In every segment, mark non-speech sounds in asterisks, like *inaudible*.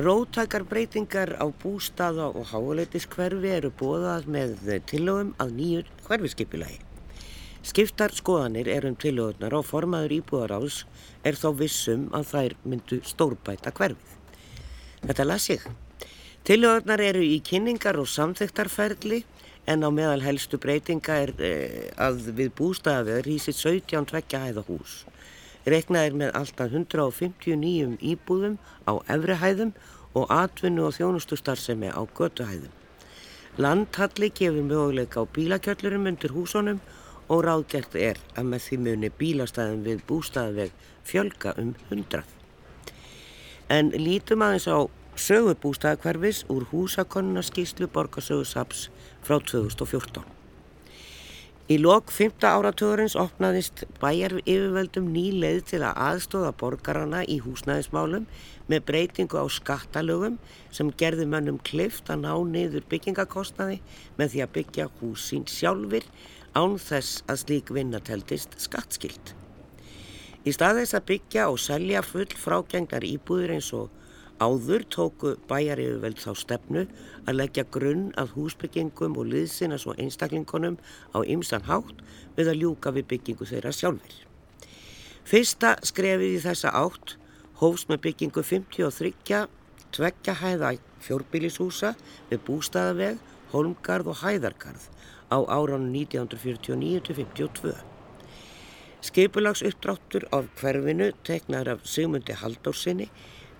Róttakar breytingar á bústaða og háleitiskerfi eru bóðað með tillögum að nýjur hverfiskipilagi. Skiptar skoðanir er um tillögurnar og formaður íbúðaráðs er þá vissum að þær myndu stórbæta hverfið. Þetta las ég. Tillögurnar eru í kynningar og samþektarferðli en á meðal helstu breytinga er eh, að við bústaðaveður hýsir 17 tveggja hæða hús. Reknað er með alltaf 159 íbúðum á efrihæðum og atvinnu og þjónustustarfsemi á götuhæðum. Landhalli gefur möguleika á bílakjöllurum undir húsunum og ráðgert er að með því muni bílastæðum við bústaðaveg fjölga um 100. En lítum aðeins á sögubústaðakverfis úr húsakonnaskíslu borgarsögursaps frá 2014. Í lok 5. áratugurins opnaðist bæjar yfirveldum ný leið til að aðstóða borgarana í húsnæðismálum með breytingu á skattalögum sem gerði mönnum klift að ná niður byggingakostnaði með því að byggja húsín sjálfur án þess að slík vinnateltist skattskilt. Í staðis að byggja og selja full frágengnar íbúður eins og Áður tóku bæjarifuveld þá stefnu að leggja grunn að húsbyggingum og liðsina svo einstaklingunum á ymsan hátt við að ljúka við byggingu þeirra sjálfur. Fyrsta skrefið í þessa átt hófst með byggingu 53 tveggja hæða fjórbílishúsa við bústaðaveg, holmgarð og hæðargarð á áranu 1949-52. Skipulags uppdráttur af hverfinu teknar af Sigmundi Haldórsinni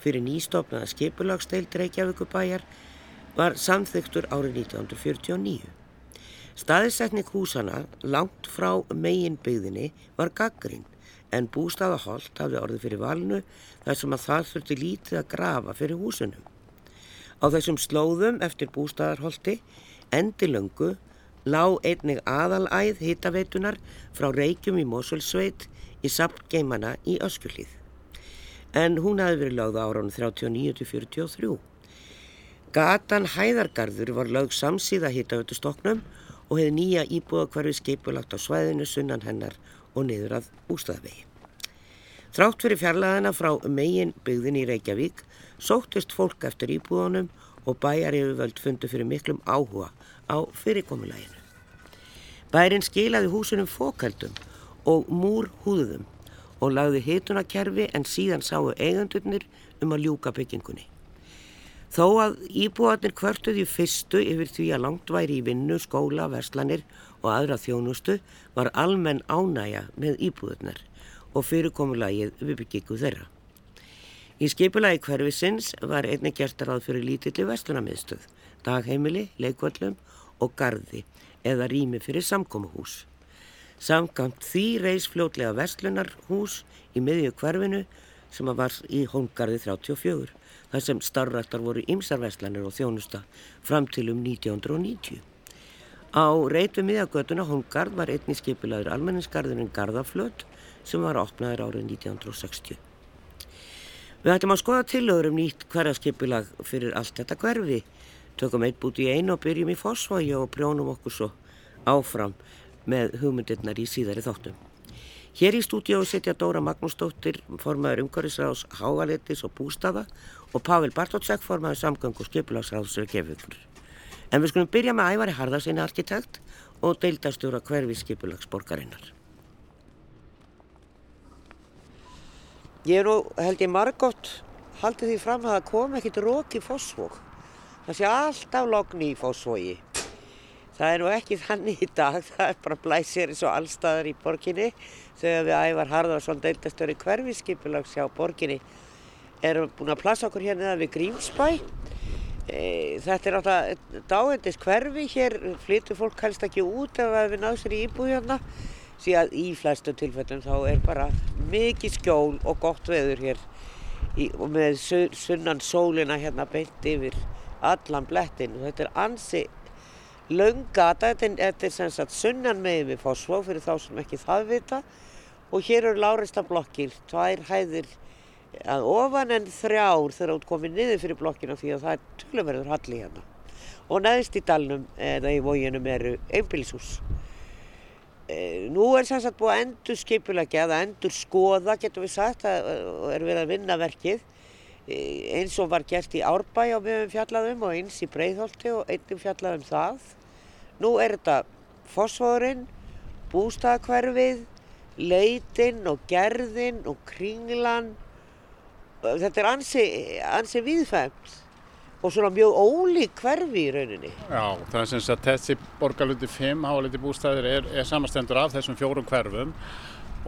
fyrir nýstofnaða skipulagsteild Reykjavíkubæjar var samþygtur árið 1949. Staðisetning húsana langt frá megin byggðinni var gaggrinn en bústafaholt hafði orðið fyrir valnu þar sem að það þurfti lítið að grafa fyrir húsunum. Á þessum slóðum eftir bústafarholti endilöngu lág einnig aðalæð hitaveitunar frá Reykjum í Mosulsveit í sapngeimana í Öskjulíð en hún hafi verið lögð ára ánum 39-43. Gatan Hæðargarður var lögð samsíða hittavötu stoknum og hefði nýja íbúðakvarfi skipulagt á svæðinu sunnan hennar og niður að ústaðvegi. Þrátt fyrir fjarlæðina frá megin byggðin í Reykjavík sóttist fólk eftir íbúðunum og bæjar yfirvöld fundu fyrir miklum áhuga á fyrirkomulæginu. Bærin skilaði húsunum fókaldum og múr húðum og lagði hitunarkerfi en síðan sáu eigandurnir um að ljúka byggingunni. Þó að íbúarnir kvörtuði fyrstu yfir því að langt væri í vinnu, skóla, verslanir og aðra þjónustu var almenn ánæja með íbúðurnar og fyrirkomulagið við byggingu þeirra. Í skipulagi hverfisins var einnig gert ráð fyrir lítilli vestlunarmiðstöð, dagheimili, leikvöllum og gardi eða rými fyrir samkómuhús. Samkant því reys fljótlega vestlunarhús í miðju hverfinu sem var í Hóngarði 34 þar sem starfrættar voru ymsarveslanir og þjónusta fram til um 1990. Á reit við miðagötuna Hóngarð var einni skipilaður almenningsgarðurinn Garðaflöt sem var opnaður árið 1960. Við ættum að skoða tilögur um nýtt hverjaskipilag fyrir allt þetta hverfi. Tökum eitt búti í einu og byrjum í fósfægi og brjónum okkur svo áfram með hugmyndirnar í síðari þáttum. Hér í stúdíu setja Dóra Magnúsdóttir, formaður umhverfisráðs Háaletis og Bústafa og Pavel Bartótsek, formaður samgang og skipulagsráðs Reykjavíkur. En við skulum byrja með Ævari Harðarsinni arkitekt og deildastjóra hverfi skipulagsborgarinnar. Ég nú, held ég margótt, haldið því fram að það kom ekkit rók í fósfók. Það sé alltaf logni í fósfógi. Það er nú ekki þannig í dag, *laughs* það er bara blæsir eins og allstaðar í borginni. Þegar við ævar Harðarsson, deildastöri hverfiskipilags hjá borginni, erum búin að plassa okkur hérna við Grímsbæ. E, þetta er náttúrulega dáendis hverfi, hér flytur fólk helst ekki út ef við náðum sér í íbúi hérna. Síðan í flestu tilfellum þá er bara mikið skjól og gott veður hér í, og með sunnan sólina hérna beint yfir allan blettin og þetta er ansi laungata, þetta er sem sagt sunnan megin við Fossvó fyrir þá sem ekki það vita og hér eru láreista blokkir, tvær hæðir að ofan en þrjár þegar út komið niður fyrir blokkina því að það er tölumverður halli hérna og neðist í dalnum eða í vóginum eru einbilshús. E, nú er sem sagt búið að endur skipulegja eða endur skoða getur við sagt, það er verið að vinna verkið eins og var gert í Árbæ og við hefum fjallað um og eins í Breiðholti og einnum fjallað um það. Nú er þetta fosfóðurinn, bústaðakverfið, leitinn og gerðinn og kringlan. Þetta er ansi, ansi viðfæmt og svona mjög ólík hverfi í rauninni. Já, það er sem sagt þessi borgarluti 5 háaliti bústæðir er, er samastendur af þessum fjórum hverfum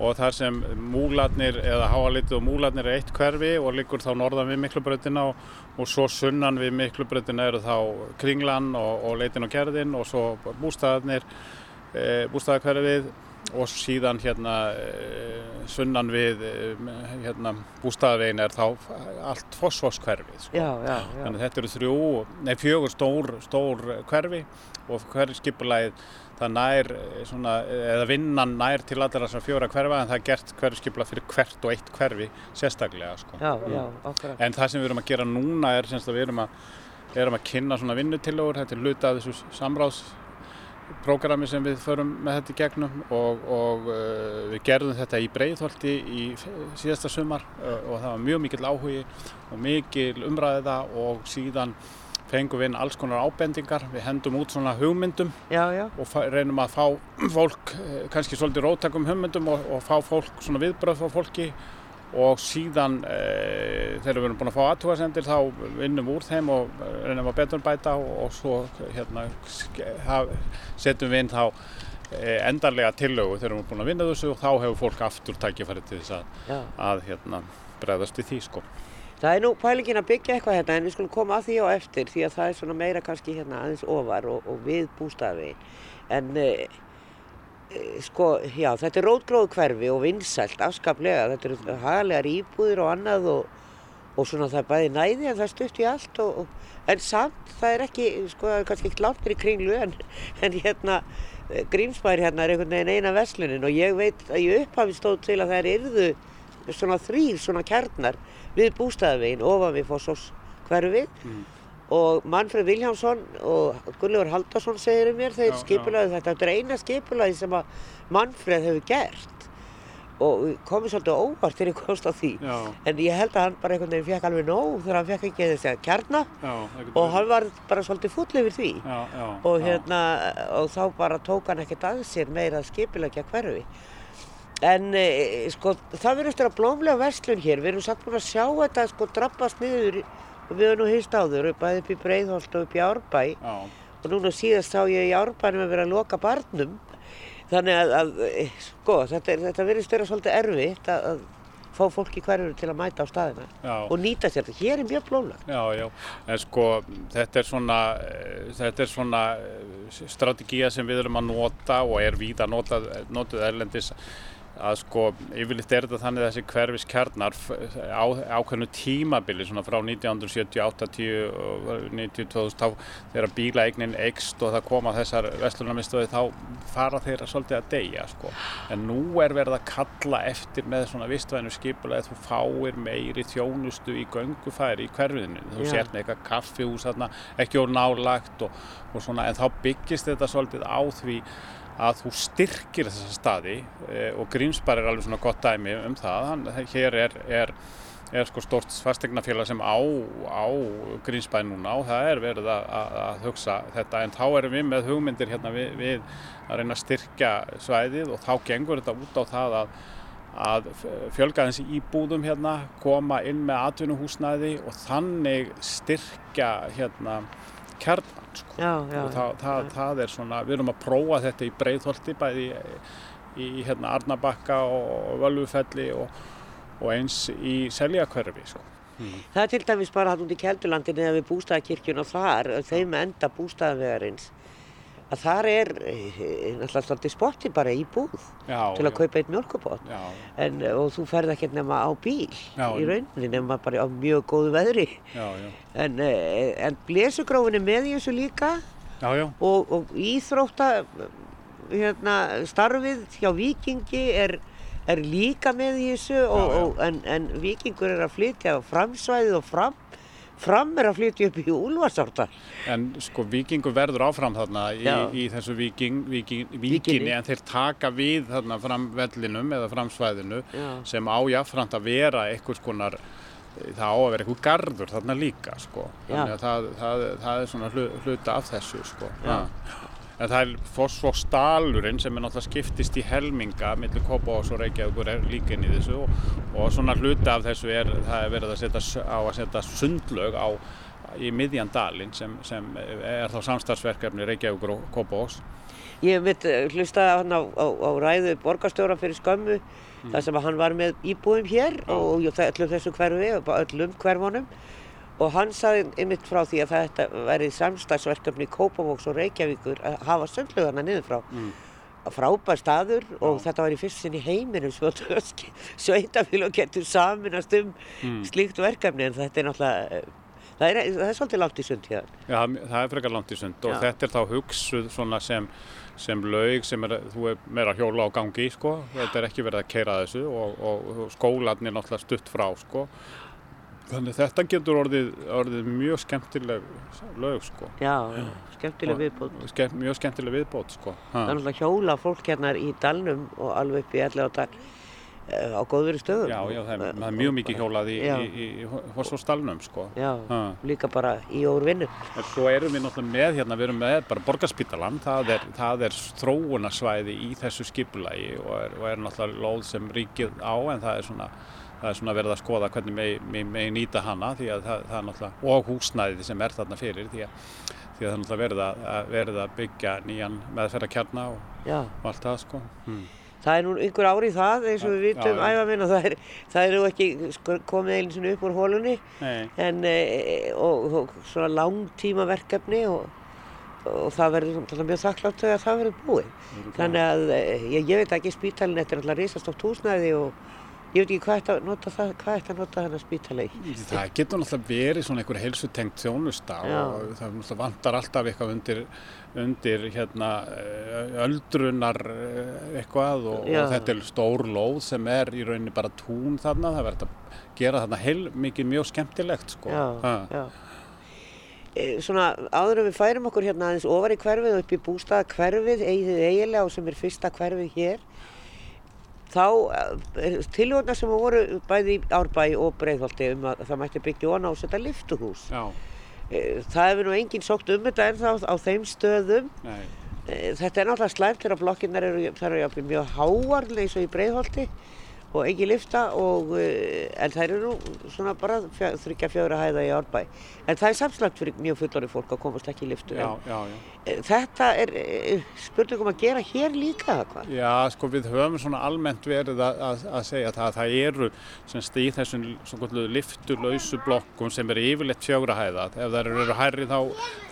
og þar sem múlarnir eða háalitið og múlarnir er eitt hverfi og liggur þá norðan við miklubröðina og, og svo sunnan við miklubröðina eru þá kringlan og, og leitin og gerðin og svo bústæðarnir, e, bústæðarkverfið og síðan hérna e, sunnan við e, hérna, bústæðavegin er þá allt fosfosskverfið. Sko. Já, já, já. Þannig að þetta eru þrjú, nei fjögur stór, stór hverfi og hverfi skipulægið það nær, svona, eða vinnan nær til allra þessar fjóra hverfa en það er gert hverfskipla fyrir hvert og eitt hverfi sérstaklega. Sko. Já, já, akkurat. En það sem við erum að gera núna er semst að við erum að, erum að kynna svona vinnutillögur, þetta er luta af þessu samráðsprógrami sem við förum með þetta í gegnum og, og uh, við gerðum þetta í Breiðholti í síðasta sumar uh, og það var mjög mikill áhugi og mikil umræða og síðan fengum við inn alls konar ábendingar, við hendum út svona hugmyndum Já, já. og reynum að fá *clears throat* fólk, eh, kannski svolítið róttakum hugmyndum og, og fá fólk svona viðbröð frá fólki og síðan e, þegar við erum búin að fá aðtúarsendir þá vinnum úr þeim og reynum að betur bæta og, og svo hérna, setjum við inn þá e, endarlega tillögu þegar við erum búin að vinna þessu og þá hefur fólk aftur tækifæri til þess að, að hérna, bregðast við því sko. Það er nú pælingin að byggja eitthvað hérna en við skulum koma að því á eftir því að það er svona meira kannski hérna aðeins ofar og, og við bústafið. En e, e, sko, já, þetta er rótgróðu hverfi og vinsælt afskaplega. Þetta eru hagalegar íbúðir og annað og, og svona það er bæði næði en það stutt í allt. Og, en samt það er ekki, sko það er kannski ekkert láttir í kringlu en, en hérna Grímsbær hérna er einhvern veginn eina veslunin og ég veit að ég upphafi stóð til að það er yrðu svona þrýr svona kjarnar við bústæðavegin ofan við Fossós hverfið mm. og Manfred Viljámsson og Gunnlaugur Haldarsson segir um mér þeir skipulaði þetta. Þetta er eina skipulaði sem að Manfred hefur gert. Og komið svolítið óvart þegar ég komst á því. Já. en ég held að hann bara einhvern veginn fekk alveg nóg þegar hann fekk ekki þessi að kjarna. Já, og hann var bara svolítið full yfir því. Já, og, hérna, og þá bara tók hann ekkert að sér meira að skipilegja hverfi En e, sko, það verður eftir að blómlega verslun hér, við erum samt búin að sjá þetta sko drabbast niður og við erum nú hýst áður, bæðið upp í Breiðholt og upp í Árbæ Já, og núna síðast sá ég í Árbænum að vera að loka barnum þannig að, að e, sko, þetta, þetta verðist vera svolítið erfitt að, að fá fólk í hverjur til að mæta á staðina Já. og nýta sér þetta. Hér er mjög blómlegt. Já, já, en sko þetta er svona, eh, þetta er svona eh, strategía sem við erum að nota og er víða notað, notuð erlendis að sko yfirleitt er þetta þannig að þessi hverfis kjarnar á ákveðnu tímabili svona frá 1978, 10 og 92 þá þegar bílaeignin eikst og það koma þessar vestlunarmistöði þá fara þeirra svolítið að deyja sko. En nú er verið að kalla eftir með svona vistvæðinu skipulega að þú fáir meiri þjónustu í göngufæri í hverfiðinu. Þú sért með eitthvað kaffihús ekki úr nálagt og, og svona en þá byggist þetta svolítið á því að þú styrkir þessa staði e, og Grímsbar er alveg svona gott dæmi um það. Hann, hér er, er, er sko stort fastegnafélag sem á, á Grímsbæ núna og það er verið að, að, að hugsa þetta en þá erum við með hugmyndir hérna við, við að reyna að styrkja svæðið og þá gengur þetta út á það að að fjölga þessi íbúðum hérna, koma inn með atvinnuhúsnæði og þannig styrkja hérna kjarnan sko. Já, já. og það, það, það er svona, við erum að prófa þetta í Breiðholti bæði í, í hérna Arnabakka og Völvufelli og, og eins í Seljakverfi sko. Það er til dæmis bara hann út í Keldurlandinu eða við bústæðakirkjun og þar, þeim enda bústæðavegarins, að þar er eh, náttúrulega svolítið spotti bara í búð já, til að já, kaupa eitt mjölkubót. já, En, og þú ferð ekkert nema á bíl Já, í rauninni nema bara á mjög góðu veðri. já, já, En, eh, en blesugrófin er með í þessu líka. Já, já, og, og íþrótta hérna, starfið hjá Víkingi er, er líka með í þessu og. Og, en, en Víkingur er að flytja framsvæðið og fram fram er að flytja upp í Úlfarsárta en sko vikingur verður áfram þarna í, Já. í þessu viking, viking, vikinni en þeir taka við þarna fram vellinum eða framsvæðinu Já. sem á jáfnframt að vera einhvers konar það á að vera eitthvað gardur þarna líka sko. Já. þannig að það, það, það er svona hlu- hluta af þessu sko. Já. En það er fosfósdalurinn sem er náttúrulega skiptist í helminga millir Kópavóks og Reykjavíkur er líka inn í þessu og, og svona hluta af þessu er það er verið að setja, á að setja sundlaug á í miðjan dalinn sem, sem er þá samstarfsverkefni Reykjavíkur og Kópavóks Ég mitt hlustaði hann á, á, á ræðu borgarstjóra fyrir skömmu þar sem hann var með íbúðum hér Já. og ég- öllum þessu hverfi og öllum hverfunum og hann sagði einmitt frá því að þetta verið samstagsverkefni Kópavóks og Reykjavíkur að hafa sundlugana niður frá. Mm. Frábær staður og þetta var í fyrst sinn í heiminum svo *laughs* sveitafélag getur saminast um Mm. slíkt verkefni en þetta er náttúrulega, það er, það er svolítið langt í sund hér. Já, það er frekar langt í sund og Já. þetta er þá hugsuð svona sem, sem laug sem er, þú er meira hjóla á gangi sko. þetta er ekki verið að keira þessu og, og, og skólanir náttúrulega stutt frá sko. Þannig þetta getur orðið, orðið mjög skemmtileg laug sko. Já, já, skemmtileg Og- viðbúð. Ske, mjög skemmtileg viðbót sko. Það er Ha. náttúrulega hjóla fólk hérna í dalnum og alveg upp í 11 dal uh, á góðveri stöðum. Já, já, það er, það er mjög mikið hjólað í, í, í, Horsfórsdalnum sko. Já, Ha. líka bara í ór vinnu. En svo erum við náttúrulega með hérna, við erum með bara borgarspítalan, það er, það er þróunarsvæði í þessu skipulagi og er, og er náttúrulega lóð sem ríkið á en það er svona, það er svona verið að skoða hvernig megi megi- megi nýta hana því að það, það er náttúrulega, og húsnæðið sem er þarna fyrir því að, því að það er náttúrulega verið að, að, verið að byggja nýjan meðferðarkjarna og, og allt það sko. Hmm. það er nú einhver ár í það eins og við vitum já. æfa minn og það er, það er nú ekki sko, komið einu sinni upp úr hólunni en e, og, og svona langtíma verkefni og, og það verður mjög þakklátt að það verður búið. Þannig að e, ég, ég veit ekki spítalinn, þetta er alltaf risastótt húsnæði og ég veit ekki hvað ætti að nota það, hvað ætti að nota þennan spítali í. Það getur náttúrulega verið svona einhver heilsutengt þjónusta Já. og það náttúrulega vantar alltaf eitthvað undir, undir hérna eh, öldrunar eh, eitthvað og, og þetta er stór lóð sem er í rauninni bara tún þarna, það verður að gera þarna heil mikið mjög skemmtilegt sko. Já, já. E, svona áður en við færum okkur hérna aðeins ofar í hverfið og upp í bústaða hverfið, eigið eiginlega og sem er fyrsta hverfið hér, þá er tilvöndar sem voru bæði í Árbæ og Breiðholti um að það mætti byggja á og setja liftuhús. Já, E, það hefur nú enginn sókt um þetta en þá á þeim stöðum. nei, þetta er náttúrulega slæmt þegar blokkinnar eru, eru mjög háar eins og í Breiðholti og engin lifta og, uh, en það eru svona bara þryggja fjögra hæða í árbæ. En það er samslægt fyrir mjög fullorði fólk að komast ekki í liftu. já, já, já. En, uh, þetta er uh, spurningum að gera hér líka hvað? Já, sko við höfum svona almennt verið að, að, að segja það að það eru semst í þessum svona liftulausu blokkum sem eru yfirleitt fjögra hæða. Ef það eru hærri þá,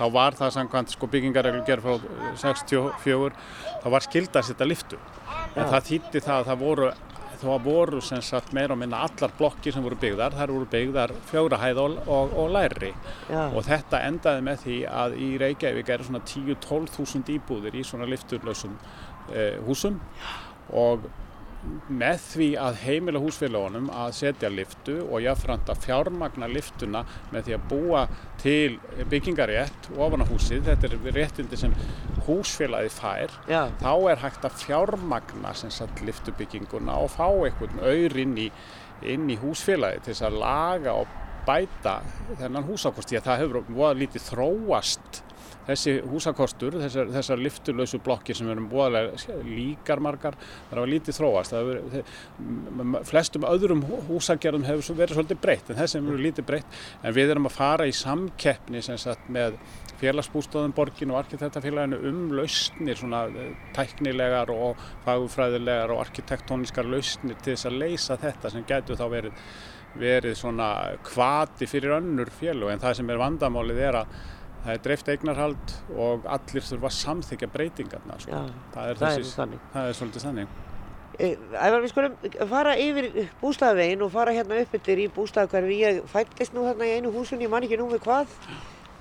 þá var það samkvæmt sko byggingareglu gerð frá 64, þá var skilda að setja liftu. En það þýtti það að það voru þá voru sem sagt meira og minna allar blokkir sem voru byggðar, þær voru byggðar fjögra hæð og, og, og læri Já, og þetta endaði með því að í Reykjavík eru svona 10-12 þúsund íbúðir í svona lifturlausum eh, húsum. Og með því að heimila húsfélagunum að setja liftu og jáfnframt að fjármagna liftuna með því að búa til byggingarétt ofan á húsið, þetta er réttindi sem húsfélagi fær. Já, þá er hægt að fjármagna sem sagt liftubygginguna og fá einhvern auður inn í, inn í húsfélagi til þess að laga og bæta þennan húsakost því að það hefur lítið þróast þessi húsakostur, þessar, þessar liftulausu blokkir sem eru voðalega líkar margar, það hafa lítið þróast. M- flestum öðrum hú- húsagerðum hefur verið svolítið breytt en þessum eru lítið breytt. En við erum að fara í samkeppni sagt með félagsbústóðum borgin og arkitektafélaginu um lausnir svona eh, tæknilegar og fagufræðilegar og arkitektóniskar lausnir til þess að leysa þetta sem getur þá verið, verið svona kvati fyrir önnur félög. En það sem er vandamálið er að það er dreift eignarhald og allir þurfa að samþykja breytingarna sko. já, það, er það er þessi, þannig. það er svolítið þannig Eh, Ævar, við skulum fara yfir bústæðavegin og fara hérna upp yfir í bústæðakverfi. Ég fættist nú hérna í einu húsunni, ég man ekki nú með hvað.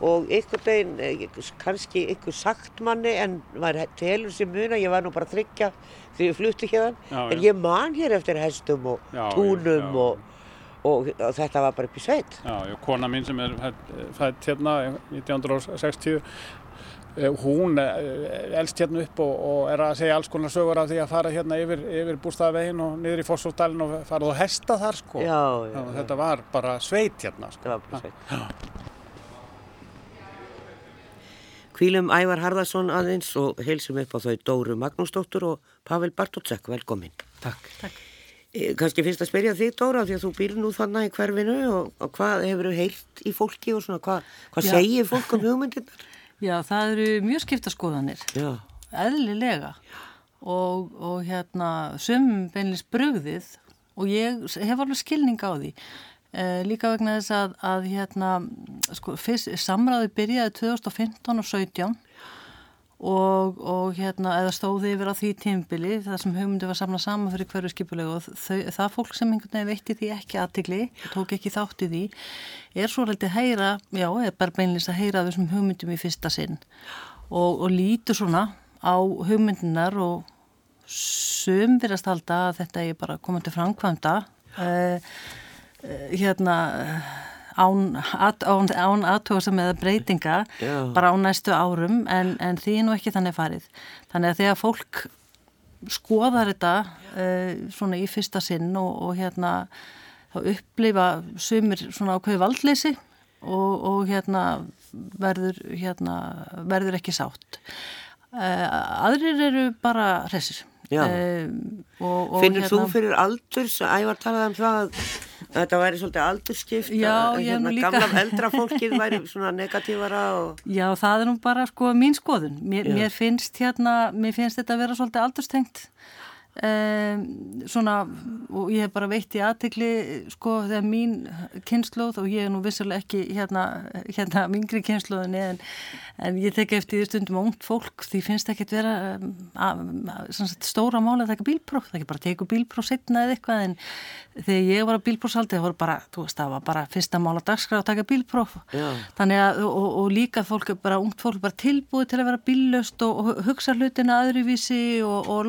Og einhvern veginn, eh, kannski einhver sagt manni, en maður telur sér muna, ég var nú bara að þryggja þegar ég flutti hérna. En já. ég man hér eftir hestum og Já, túnum og, og, og þetta var bara upp í sveit. Já, já, kona mín sem er fædd- fædd hérna 1960 Eh, hún eh, elst hérna upp og, og er að segja alls konar sögur af því að fara hérna yfir, yfir bústæðavegin og niður í Fossófdalinn og fara og hesta þar sko. Já, já. Þetta var bara sveit hérna sko. Það var bara sveit. Kvílum Ævar Harðarsson aðeins og heilsum upp á þau Dóru Magnúsdóttur og Pavel Bartótsek, velkomin. Takk. Takk. E, kannski finnst að spyrja þig Dóra því að þú býr nú þannig í hverfinu og, og hvað hefur þú heilt í fólki og svona hvað, hvað segir fólk um hugmyndirnar? *laughs* Já, það eru mjög skiptaskoðanir, Já, eðlilega. Og, og hérna sumum beinlis brugðið og ég hef alveg skilning á því. Eh, líka vegna þess að, að hérna, sko, fyrst, samræði byrjaði 2015 og 17 og, og hérna, eða stóði yfir á því tímbili, það sem hugmyndi var samlað saman fyrir hverju skipulegu og þau, það fólk sem einhvern veginn veitti því ekki aðtigli og tók ekki þátt í því, er svo litið heyra, já, er bara beinlis að heyra þessum hugmyndum í fyrsta sinn. Og, og lítur svona á hugmyndinar og sum verðast halda að þetta er bara komað til framkvæmda. Uh, hérna eh, án, án, án aðtóða sem eða breytinga Já. bara á næstu árum en, en því er nú ekki þannig farið þannig að þegar fólk skoðar þetta uh, svona í fyrsta sinn og, og hérna þá upplifa sumir svona ákveði valdleysi og, og hérna verður hérna verður ekki sátt uh, aðrir eru bara hressir Já. uh, og, og finnir þú fyrir aldurs, Ævar talaði um það að þetta væri svolítið aldurskipt að hérna, gamla *laughs* eldra fólkið væri svona negatífara og Já, það er nú bara sko mín skoðun. Mér, mér finnst hérna, mér finnst þetta að vera svolítið aldurstengt. Um, svona, og ég hef bara veitt í aðtekli sko þegar mín kynnslóð og ég er nú vissulega ekki hérna, hérna mingri kynnslóðinni en, en ég tek eftir því stundum að ungt fólk því finnst ekki að vera að, að, sagt, stóra máli að taka bílpróf, það ekki bara teku bílpróf setna eða eitthvað en þegar ég var að bílprófsaldi það voru bara, þú veist, það var bara fyrsta mála dagskrá að taka bílpróf. Þannig að, og, og líka fólk bara, ungt fólk bara tilbúið til að vera bíllaust og, og hugsa hlutina öðruvísi og, og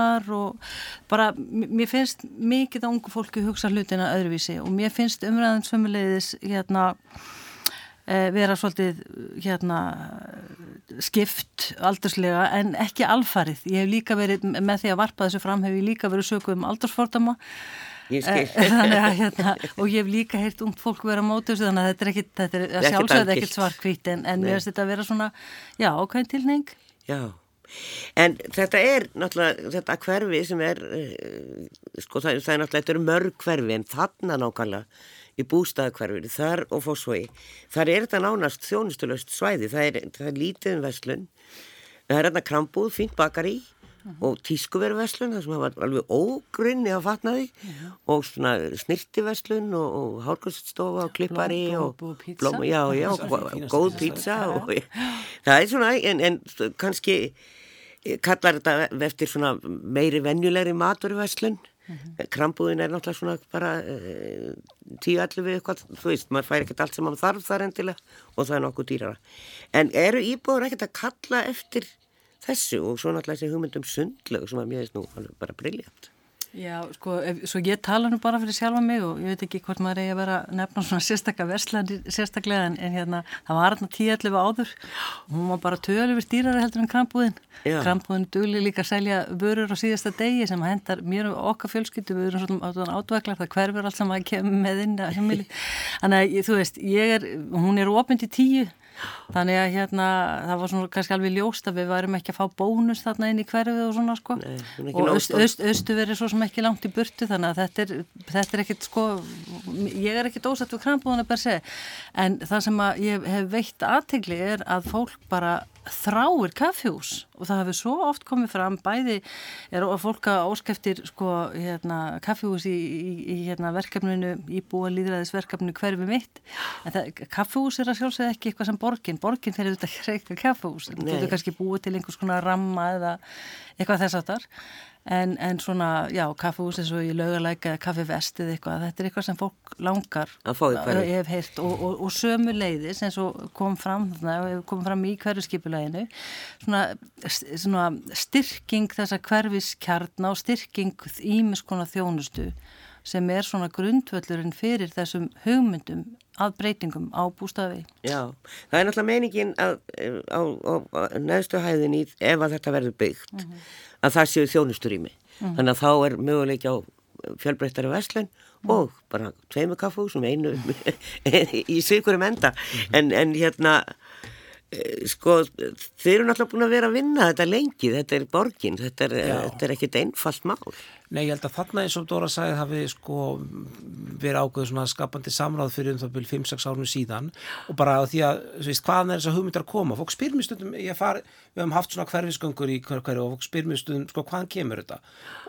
loftasbreytingar og bara, mér finnst mikið að ungu fólki hugsa hlutina öðruvísi og mér finnst umræðan sömuleiðis hérna eh, vera svolítið hérna skipt aldurslega en ekki alfarið. Ég hef líka verið með því að varpa þessu fram hef ég líka verið sökuð um aldursfordama ég Eh, *laughs* að hérna, og ég hef líka heyrt ungt fólk vera á móti þessu þannig að þetta er ekki, þetta er sjálfsögð ekkert svarkvít en, en mér finnst þetta að vera svona, já, ákveðin tilning Já, en þetta er náttúrulega, þetta hverfi sem er, uh, sko það, það er náttúrulega, þetta eru mörg hverfi en þarna nákvæmlega í bústaðakverfinu, þar og fósvogi, þar er þetta nánast þjónustulöst svæði, það er, það er lítið um verslun, það er hérna krambúð, fínt bakari og tískuveruverslun, það sem hafa alveg ógrunni að fatna því og svona snirtiverslun og, og hárkoststofa og klippari og blóm- og já, já, góð pizza og *laughs* það er svona, en, en kannski kallar þetta eftir svona meiri venjulegri maturverslun. Krambúðin er náttúrulega svona bara uh, tíu allir við eitthvað þú veist, maður fær ekkert allt sem maður þarf þar endilega og það er nokkuð dýrara. En eru íbúður ekkert að kalla eftir þessu? Og svo náttúrulega þessi hugmyndum sundlög sem að mér veist nú bara briljant Já, sko, ef, svo ég tala nú bara fyrir sjálfa mig og ég veit ekki hvort maður eigi að vera nefna svona sérstakka verslandir sérstaklega en, en hérna, það var hérna 10-11 áður. Og hún var bara tölur dýrari heldur en krambúðin. Krambúðin dugli líka að selja vörur á síðasta degi sem hendar og okkar fjölskyldu. Við erum svona átveglar, það hverfur allt sem að kemur með inn að heimili þannig að þú veist, ég er, hún er opinn til tíu Þannig að hérna, það var svona kannski alveg ljóst að við værum ekki að fá bónus þarna inn í hverfið og svona sko. Nei, og nógu öst, öst, verið svo sem ekki langt í burtu þannig að þetta er, þetta er ekkit sko, ég er ekkit ósætt við krambúðuna per se, en það sem að ég hef veitt aðtegli er að fólk bara þráir kaffjús og það hefur svo oft komið fram bæði er að fólk að óskeftir sko hérna kaffjús í, í, í hérna verkefninu, íbúa líðræðisverkefninu hverfi mitt, en það, kaffjús er að sjálfsögða ekki eitthvað sem borgin. Borgin fyrir þetta ekki reyka kaffjús Nei. getur kannski búið til einhvers konar ramma eða eitthvað þess aftar en, en svona, já, kaffehús eins og í laugalæka eða kaffivest eða eitthvað þetta er eitthvað sem fólk langar í hef heyrt og, og, og sömu leiðis eins og kom fram þarna, kom fram í hverju skipuleginu svona, svona styrking þessa hverfiskjarna og styrking ímis konar þjónustu sem er svona grundvöllurinn fyrir þessum hugmyndum að breytingum á bústafi. Já, það er náttúrulega meiningin að á, á, á neðstu hæðinni ef að þetta verður byggt mm -hmm. Að það séu þjónusturými. Mm. Þannig að þá er möguleik á fjölbreyttari vestlun mm og bara tveimu kaffú sem einu *laughs* í sikurum enda. En, en hérna Eh, sko, þeir eru náttúrulega búin að vera að vinna þetta lengi, þetta er borgin þetta er, þetta er ekkit einfalt mál. Nei, ég held að þarna eins og Dóra sagði hafi sko verið ákveðu svona skapandi samráð fyrir um það byrju 5-6 árunum síðan. Og bara því að, þú veist, hvaðan er þess að hugmyndar að koma, fólk spyr mér stundum ég far, við hefum haft svona hverfisgöngur í hver hverju og fólk spyr mér stundum, sko, hvaðan kemur þetta?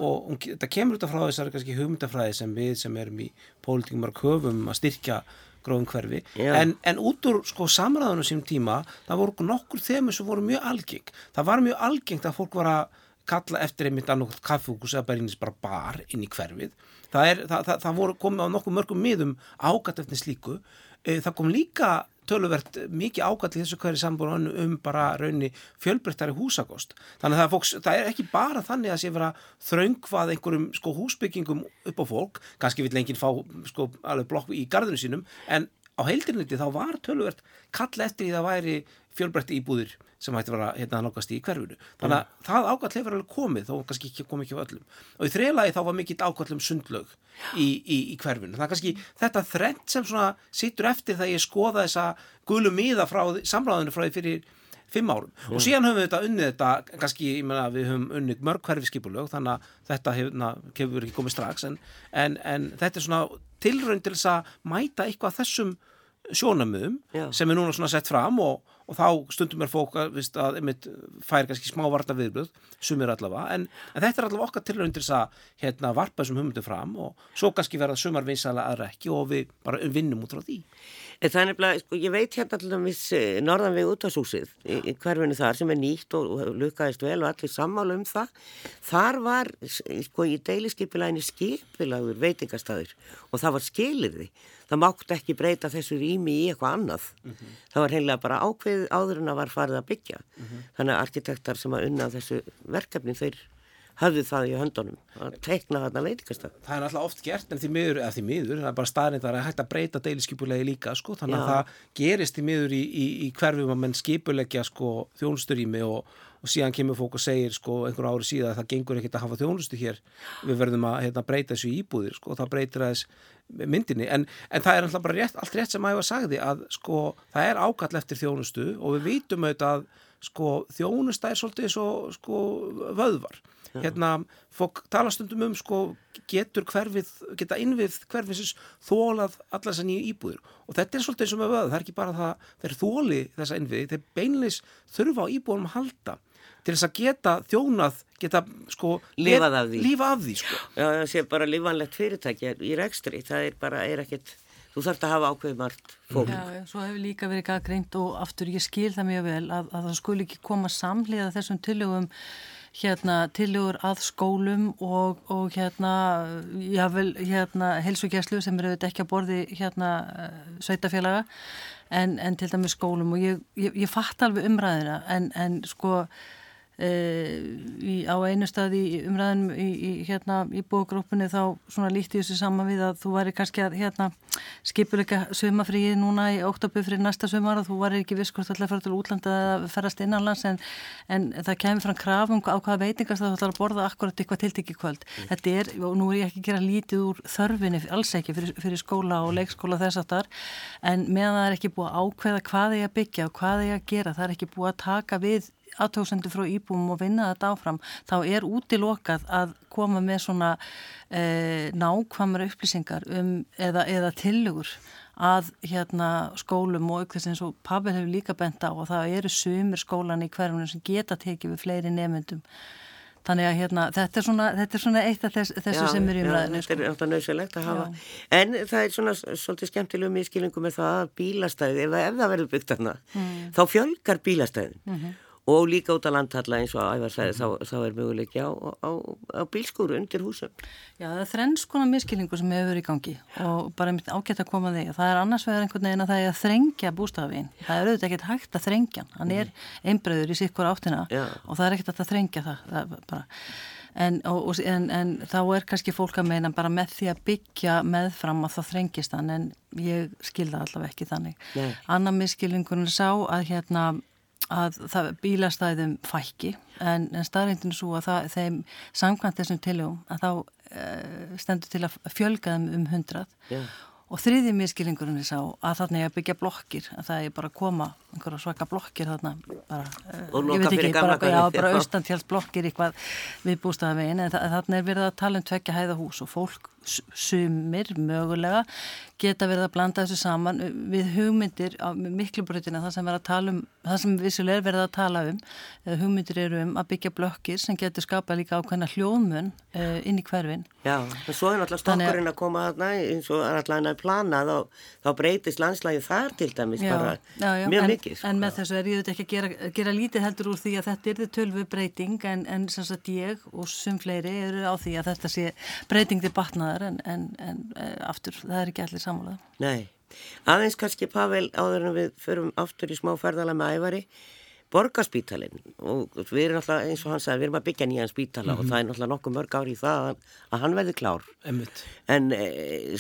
Og um, þetta kemur þetta frá þessari hugmyndafræði sem við sem erum í pólitingum gróðum hverfi en, en út úr sko samræðunum sínum tíma það voru nokkur þemu sem voru mjög algeng. Það var mjög algengt að fólk var að kalla eftir einmitt að nokkur kaffehúkus eða einnig bara bar inn í hverfið. Það, er, það, það, það voru komið á nokkuð mörgum miðum ágat eftir slíku það kom líka töluvert mikið ágætt í þessu hverju sambúinu um bara raunni fjölbreyttari húsakost. Þannig að það er, fólks, það er ekki bara þannig að sé vera þraungvað einhverjum sko, húsbyggingum upp á fólk, kannski vil lengið fá sko, alveg blokk í gardinu sínum, en á heildinleiti þá var töluvert kall eftir því það væri fjölbreytti íbúðir sem hætti vera hérna að nokast í hverfunu. Þannig að mm. það ákvæmt hefur alveg komið, þó kannski ekki komið ekki á öllum. Og í þrelagi þá var mikill ákvæmtlum sundlög í, í, í hverfunu. Það er kannski þetta þrend sem svona sittur eftir þegar ég skoða þessa gulum miða frá samráðinu frá því fyrir fimm árum. Mm. Og síðan höfum við þetta unnið þetta, kannski, ég menna, við höfum unnið mörg hverfiskipulög, þannig að þetta hefur, na, hefur ekki komið strax, en, en, en þetta er svona tilrönd til þess að mæta eitthvað þessum sjónamöðum sem er núna svona sett fram og, og þá stundum er fólk að, viðst, að einmitt, fær kannski smá varta viðblöð sumir allavega, en, en þetta er allavega okkar til þess að hérna, varpa þessum humundum fram og svo kannski verða sumar vinsala aðra ekki og við bara vinnum út frá því er nefnilega, sko, ég veit hérna alltaf eh, norðan við útastúsið í, í hverfinu þar sem er nýtt og, og lukaðist vel og allir sammálu um það. Þar var, sko, í deiliskipilæni skipilagur veitingastæður og það var skilirði. Það mátt ekki breyta þessu rými í eitthvað annað. Mm -hmm. Það var heimlega bara ákveð áður en að var farið að byggja. Mm -hmm. Þannig að arkitektar sem að unna þessu verkefni þeir hafðu það í höndunum að teikna þarna veitikastaf. Það er alltaf oft gert en því miður, eða því miður, það er bara staðrind að hægt að breyta deiliskypulegi líka sko, þannig Já. að það gerist því miður í, í, í hverfum að menn skipulegja sko þjónusturími og, og síðan kemur fólk og segir sko einhver ári síðan að það gengur ekkert að hafa þjónustu hér, við verðum að hérna, breyta þessu íbúðir sko, það breytir aðeins myndinni, en, en það er alltaf bara rétt, allt rétt sem var sagði að sko það er ákall eftir þjónustu og við vitum auðvitað sko þjónusta er svolítið svo sko vöðvar. Hérna, fólk tala stundum um sko, getur hverfið, geta innvið hverfisins þólað allar þessar nýju íbúður og þetta er svolítið eins og með vöð, það er ekki bara það þeir þóli þessa innvið, þeir beinleis þurfa á íbúðunum að halda til þess að geta þjónað, geta sko lífað af því, lífa af því sko. Já, það sé bara lífanlegt fyrirtæki í rekstri, það er bara, er ekkert þú þarfst að hafa ákveð margt fólk. Já, já, svo hefur líka verið gagreint og aftur ég skil það mjög vel að, að það skul ekki koma samlega þessum tillögum hérna tilugur að skólum og, og hérna jável hérna helsugjæslu sem eru auðvitað ekki að borði hérna sveitafélaga en, en til dæmi skólum og ég, ég, ég fatt alveg umræðina en, en sko Í, á einu stað í umræðinum í, í, hérna, í bógrúpunni þá svona líkti þessu saman við að þú væri kannski að hérna, skipuleika sömafríið núna í oktober fyrir næsta sömar og þú væri ekki viss hvort þú ætlaði að fara til útlanda eða ferast innanlands en, en það kemur fram krafum á hvaða veitingast það þú ætlaði að borða akkurat eitthvað tiltekki kvöld. Mm. Þetta er, og nú er ég ekki að gera lítið úr þörfinni, alls ekki fyrir, fyrir skóla og leikskóla þess aftar en meðan það er ekki búið að ákveða hvað það aðtóksendur frá íbúum og vinna þetta áfram þá er útilokað að koma með svona e, nákvæmra upplýsingar um eða, eða tillögur að hérna skólum og aukþess eins og Pavel hefur líka bent á og það eru sumir skólan í hverjum sem geta tekið við fleiri nefndum Þannig að hérna, þetta, er svona, þetta er svona eitt af þess, þessu já, sem er í umræðinu. Já, þetta er sko. alltaf nöðsynlegt að hafa. Já. En það er svona svolítið skemmtilegum í skilningu með það að bílastæði, ef, ef það verður byggt þarna, mm. þá fjölgar bílastæðin. Mm -hmm og líka út á landhalla eins og ævar sæði þá, þá er möguleiki á, á, á bílskúru undir húsum. Já það er þrenns konar miskilningu sem hefur verið í gangi og bara mitt ágætt að koma þig. Það er annars vegar einhvern veginn að það er að þrengja bústafin. Það er auðvitað ekkert hægt að þrengja hann. Er einbröður í sikkur áttina Já. og það er ekkert að þrengja það. það bara... En, og, en, en þá er kannski fólk að meina bara með því að byggja meðfram að það þrengist hann en ég skilða allavega ekki þannig. Nei. Anna miskilningunum sá að hérna að það bílastæðum fækki en, en staðrindinu svo að það, þeim samkvæmt þessum tiljóum að þá uh, stendur til að fjölga þeim um hundrað Já. Og þriði miskilingurinn er sá að þarna er að byggja blokkir, að það er bara að koma einhverja svaka blokkir þarna bara, Og ég veit ekki, bara, já, bara já. austantjáls blokkir eitthvað við bústæðavegin, en þa- þarna er verið að tala um tvekja hæða hús og fólk sumir mögulega geta verið að blanda þessu saman við hugmyndir á miklubröðina það sem að um, það sem vissulega er verið að tala um, eða hugmyndir eru um að byggja blokkir sem getur skapað líka ákveðna hljóðmun uh, inn í hverfin Já, en svo er að- stokkurinn að koma þarna eins og er allavega planað og þá breytist landslægi þar til dæmis bara mjög en, mikið. sko. En með þessu er ég auðvitað ekki að gera, gera lítið heldur úr því að þetta er þið tölvu breyting en, en sem sagt ég og sum fleiri eru á því að þetta sé breyting til batnaðar en, en, en e, aftur, það er ekki allir sammálaður. Nei, aðeins kannski Pavel áður en við förum aftur í smá ferðala með ævari borgarspítalinn og við erum alltaf eins og hann sagði, við erum að byggja nýjan spítala og það er náttúrulega nokkuð mörg ár í það að, að hann verði klár Einmitt. en e,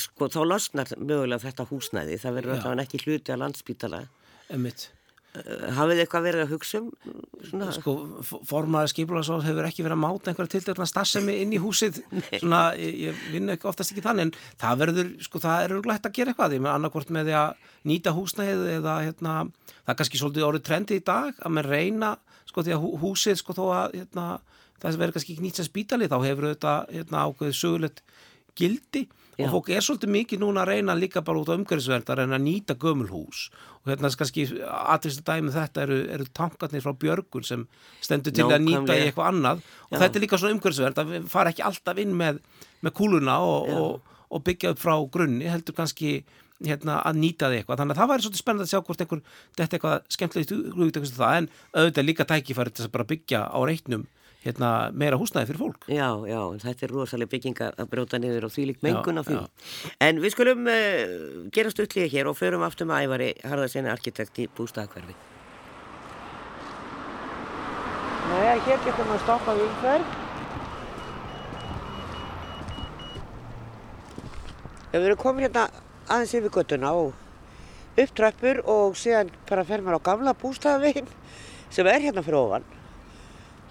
sko þá losnar mögulega þetta húsnæði, það verður alltaf ekki hluti að landspítala Einmitt. Eh, hafið þið eitthvað verið að hugsa um svona, Sko, formaður skipularsóð hefur ekki verið að máta einhverja tiltegna starfsemi inn í húsið. *laughs* Svona, ég, ég vinn ekki oftast ekki þannig en það verður, sko, það er örglægt að gera eitthvað. Ég með annarkvort með því að nýta húsnæðið eða, hérna, það er kannski svolítið orðið trendi í dag að með reyna sko, því að hú- húsið, sko, þó að hérna, það verður kannski ekki nýtt sem spítali þá hefur þetta, hérna, ákveðið sögulegt gildi Já. og fólk er svolítið mikið núna að reyna líka bara út á umhverfisvernd að reyna að nýta gömul hús. Og hérna kannski aðvist dæmi um þetta eru, eru tankarnir frá Björgun sem stendur til að nýta í eitthvað annað. Og Já. þetta er líka svona umhverfisvernd að við fara ekki alltaf inn með, með kúluna og, og, og byggja upp frá grunni heldur kannski hérna, að nýta þið eitthvað. Þannig að það væri svolítið spennandi að sjá hvort einhver þetta eitthvað skemmtilegt en auðvitað líka tækifæri til að bara byggja á reitnum hérna, meira húsnæði fyrir fólk Já, já, en þetta er rosalega bygginga að brjóta niður og því lík mengun á því. já. En við skulum uh, gera stuttlíða hér og förum aftur með ævari Harðarsinni arkitekt í bústaðakverfi. Næja, hér getum við að stoppa umferð. Við erum komin hérna aðeins yfir göttuna og upp tröppur og síðan bara fer maður á gamla bústaðavegin sem er hérna fyrir ofan.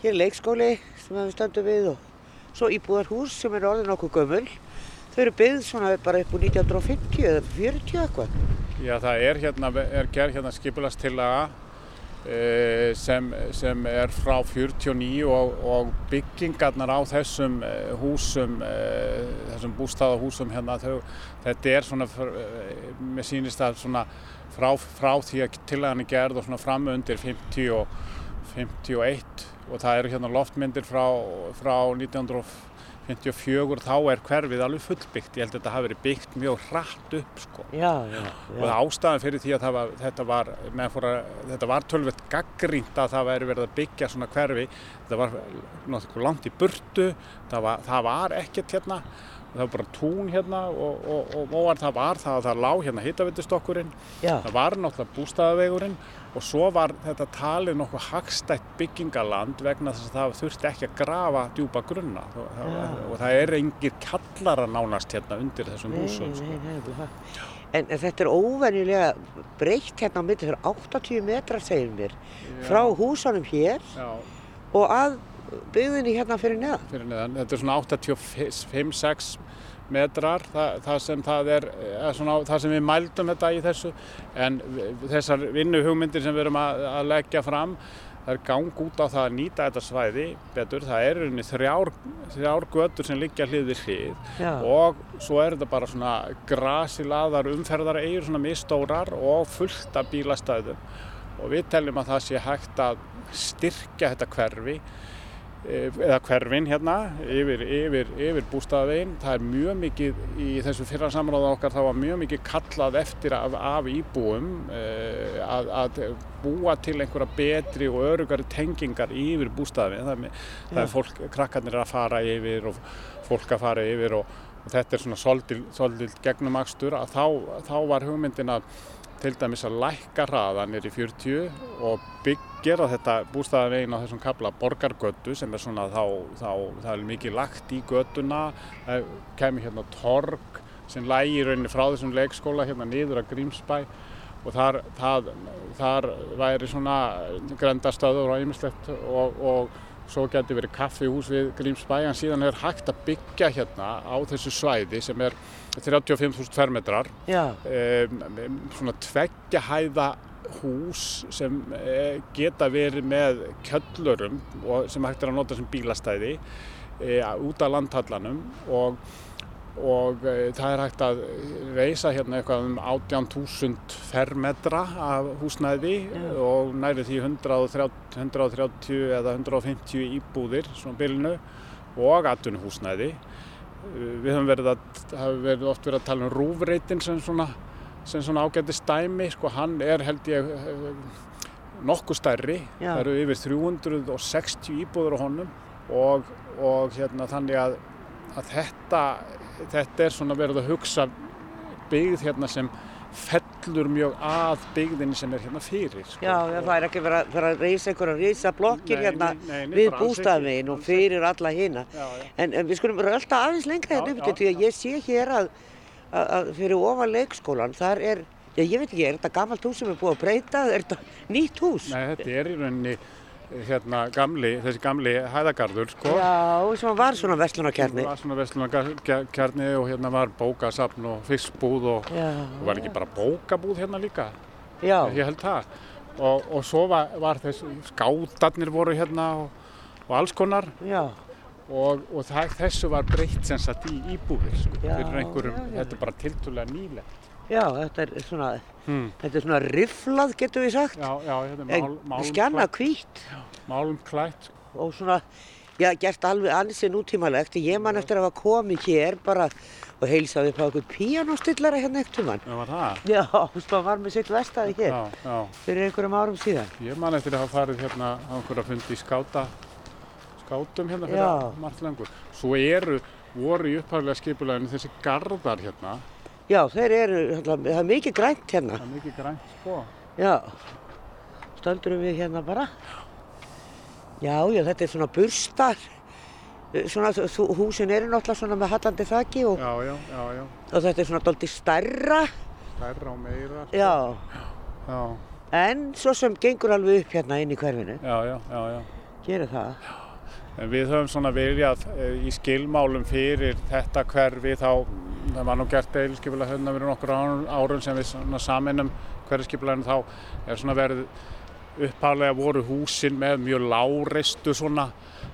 Hér er leikskóli sem við stöndum við og svo íbúðarhús sem er orðin okkur gömul. Þau eru byggð svona bara upp úr 1950 eða 40 eitthvað. Já, það er hérna, er gerð hérna skipulastillaga e, sem, sem er frá 49 og, og byggingarnar á þessum e, húsum, e, þessum bústaðahúsum hérna, þau, þetta er svona, mér sýnist að svona frá, frá því að tillagan er gerð og svona fram undir 50 og 51 og það eru hérna loftmyndir frá, frá 1954, þá er hverfið alveg fullbyggt, ég held að þetta hafi verið byggt mjög hratt upp sko. Já, já, Og það ástæðan fyrir því að var, þetta var, að, þetta var tölvett gaggrínt að það væri verið að byggja svona hverfi. Þetta var náttúrulega langt í burtu, það var, það var ekkert hérna, það var bara tún hérna og, og, og, og það var það að það lág hérna hittavitustokkurinn, já. það var náttúrulega bústæðavegurinn og svo var þetta talið nokkuð hagstætt byggingaland vegna þess að það þurfti ekki að grafa djúpa grunna það, og það er engir kallara nánast hérna undir þessum húsum. sko. En, en þetta er óvenjulega breytt hérna á mitt fyrir 80 metrar segir mér frá húsunum hér Já. og að byggðinni hérna fyrir neðan. fyrir neðan. Þetta er svona 85-6 metrar, það, það sem það er, er svona, það sem við mældum þetta í þessu en þessar vinnuhugmyndir sem við erum að, að leggja fram það er gang út á það að nýta þetta svæði betur, það er rauninni þrjár, þrjár götur sem liggja hlið við hlið Já. og svo er þetta bara svona grasilaðar umferðar eigur svona mistórar og fullt af bílastæðum og við teljum að það sé hægt að styrkja þetta hverfi eh, eða hverfin hérna yfir, yfir, yfir bústaðavegin. Það er mjög mikið í þessu fyrra samráða okkar þá var mjög mikið kallað eftir af, af íbúum eh, að, að búa til einhverja betri og örugari tengingar yfir bústaðavegin. Það, er- það er fólk, krakkarnir er að fara yfir og fólk að fara yfir og, og þetta er svona svolítil, svolítil gegnumakstur að þá, þá var hugmyndin að til dæmis að lækka hraðan er í 40 og gera þetta bústæðavegin á þessum kabla borgargötu sem er svona þá, þá það er mikið lagt í götuna. Það kemur hérna torg sem lægir rauninni frá þessum leikskóla hérna niður að Grímsbæ og þar, það, þar væri svona grendastöður og einmislegt og, og svo getur verið kaffihús við Grímsbæ en síðan er hægt að byggja hérna á þessu svæði sem er 35.000 fermetrar. Um, svona tveggja hæða hús sem e, geta verið með kjöllurum sem hægt er að nota sem bílastæði e, út af landhallanum og og e, það er hægt að reysa hérna eitthvað um 18.000 fermetra af húsnæði yeah. og næri því 130, 130 eða 150 íbúðir svona bylnu og atvinnuhúsnæði við höfum verið að, hafa verið oft verið að tala um rúfreitin sem svona, sem svona ágætti stæmi, sko hann er held ég nokkuð stærri, Já. það eru yfir 360 íbúður á honum og, og hérna þannig að, að þetta, þetta er svona verið að hugsa byggð hérna sem fellur mjög að byggðinni sem er hérna fyrir. Sko. Já, það er ekki verið að, að reysa einhverja reysa blokkir hérna nei, nei, við bústafin og fyrir alla hérna. En, en við skulum rölda aðeins lengra hérna upp til því að ég sé hér að, að, að fyrir ofan leikskólan þar er, já ég veit ekki, er þetta gammalt hús sem er búið að breyta? Er þetta nýtt hús? Nei, þetta er í rauninni hérna gamli, þessi gamli hæðagarður sko. Já, sem var svona vestlunarkerni. Var svona vestlunarkerni og hérna var bókasafn og fiskbúð og, og var ekki bara bókabúð hérna líka. Já. Ég held það. Og, og svo var, var þessi skátarnir voru hérna og, og alls konar. Já. Og, og það, þessu var breytt sem sagt í íbúðir sko. Fyrir einhverjum, já, já. þetta er bara tiltúlega nýlegt. Já, þetta er svona, hmm. þetta er svona riflað getur við sagt. Já, já, þetta er mál, málum Skjanna kvít. Málum klætt. Og svona, já, gert alveg ansið nútímalegt. Ég man eftir að hafa komið hér bara og heilsaði upp á einhvern píanóstillara hérna ekkert um hann. Já, var það? Já, *laughs* maður var með sitt vestaði hér. Já, já. Fyrir einhverjum árum síðan. Ég man eftir að hafa farið hérna á einhverja fundi í skáta, skátum hérna fyrir margt lengur. Svo eru, voru í upphæflega skipuleginu þessi gardar hérna Já, þeir eru, það er mikið grænt hérna. Það er mikið grænt, sko. Já, stöldurum við hérna bara. Já, já, þetta er svona burstar. Svona, húsin eru náttúrulega svona með hallandi þakki og, já, já, já, og þetta er svona doldið stærra. Stærra og meira. Sko. Já. já. En svo sem gengur alveg upp hérna inn í hverfinu. Já, já, já, já. Gerir það. Já. En við höfum svona viljað eh, í skilmálum fyrir þetta hverfi þá, það var nú gert eilskipulega hérna verið nokkur árun sem við saminum hverfiskipuleginu þá er svona verið upphálega voru húsin með mjög láreistu svona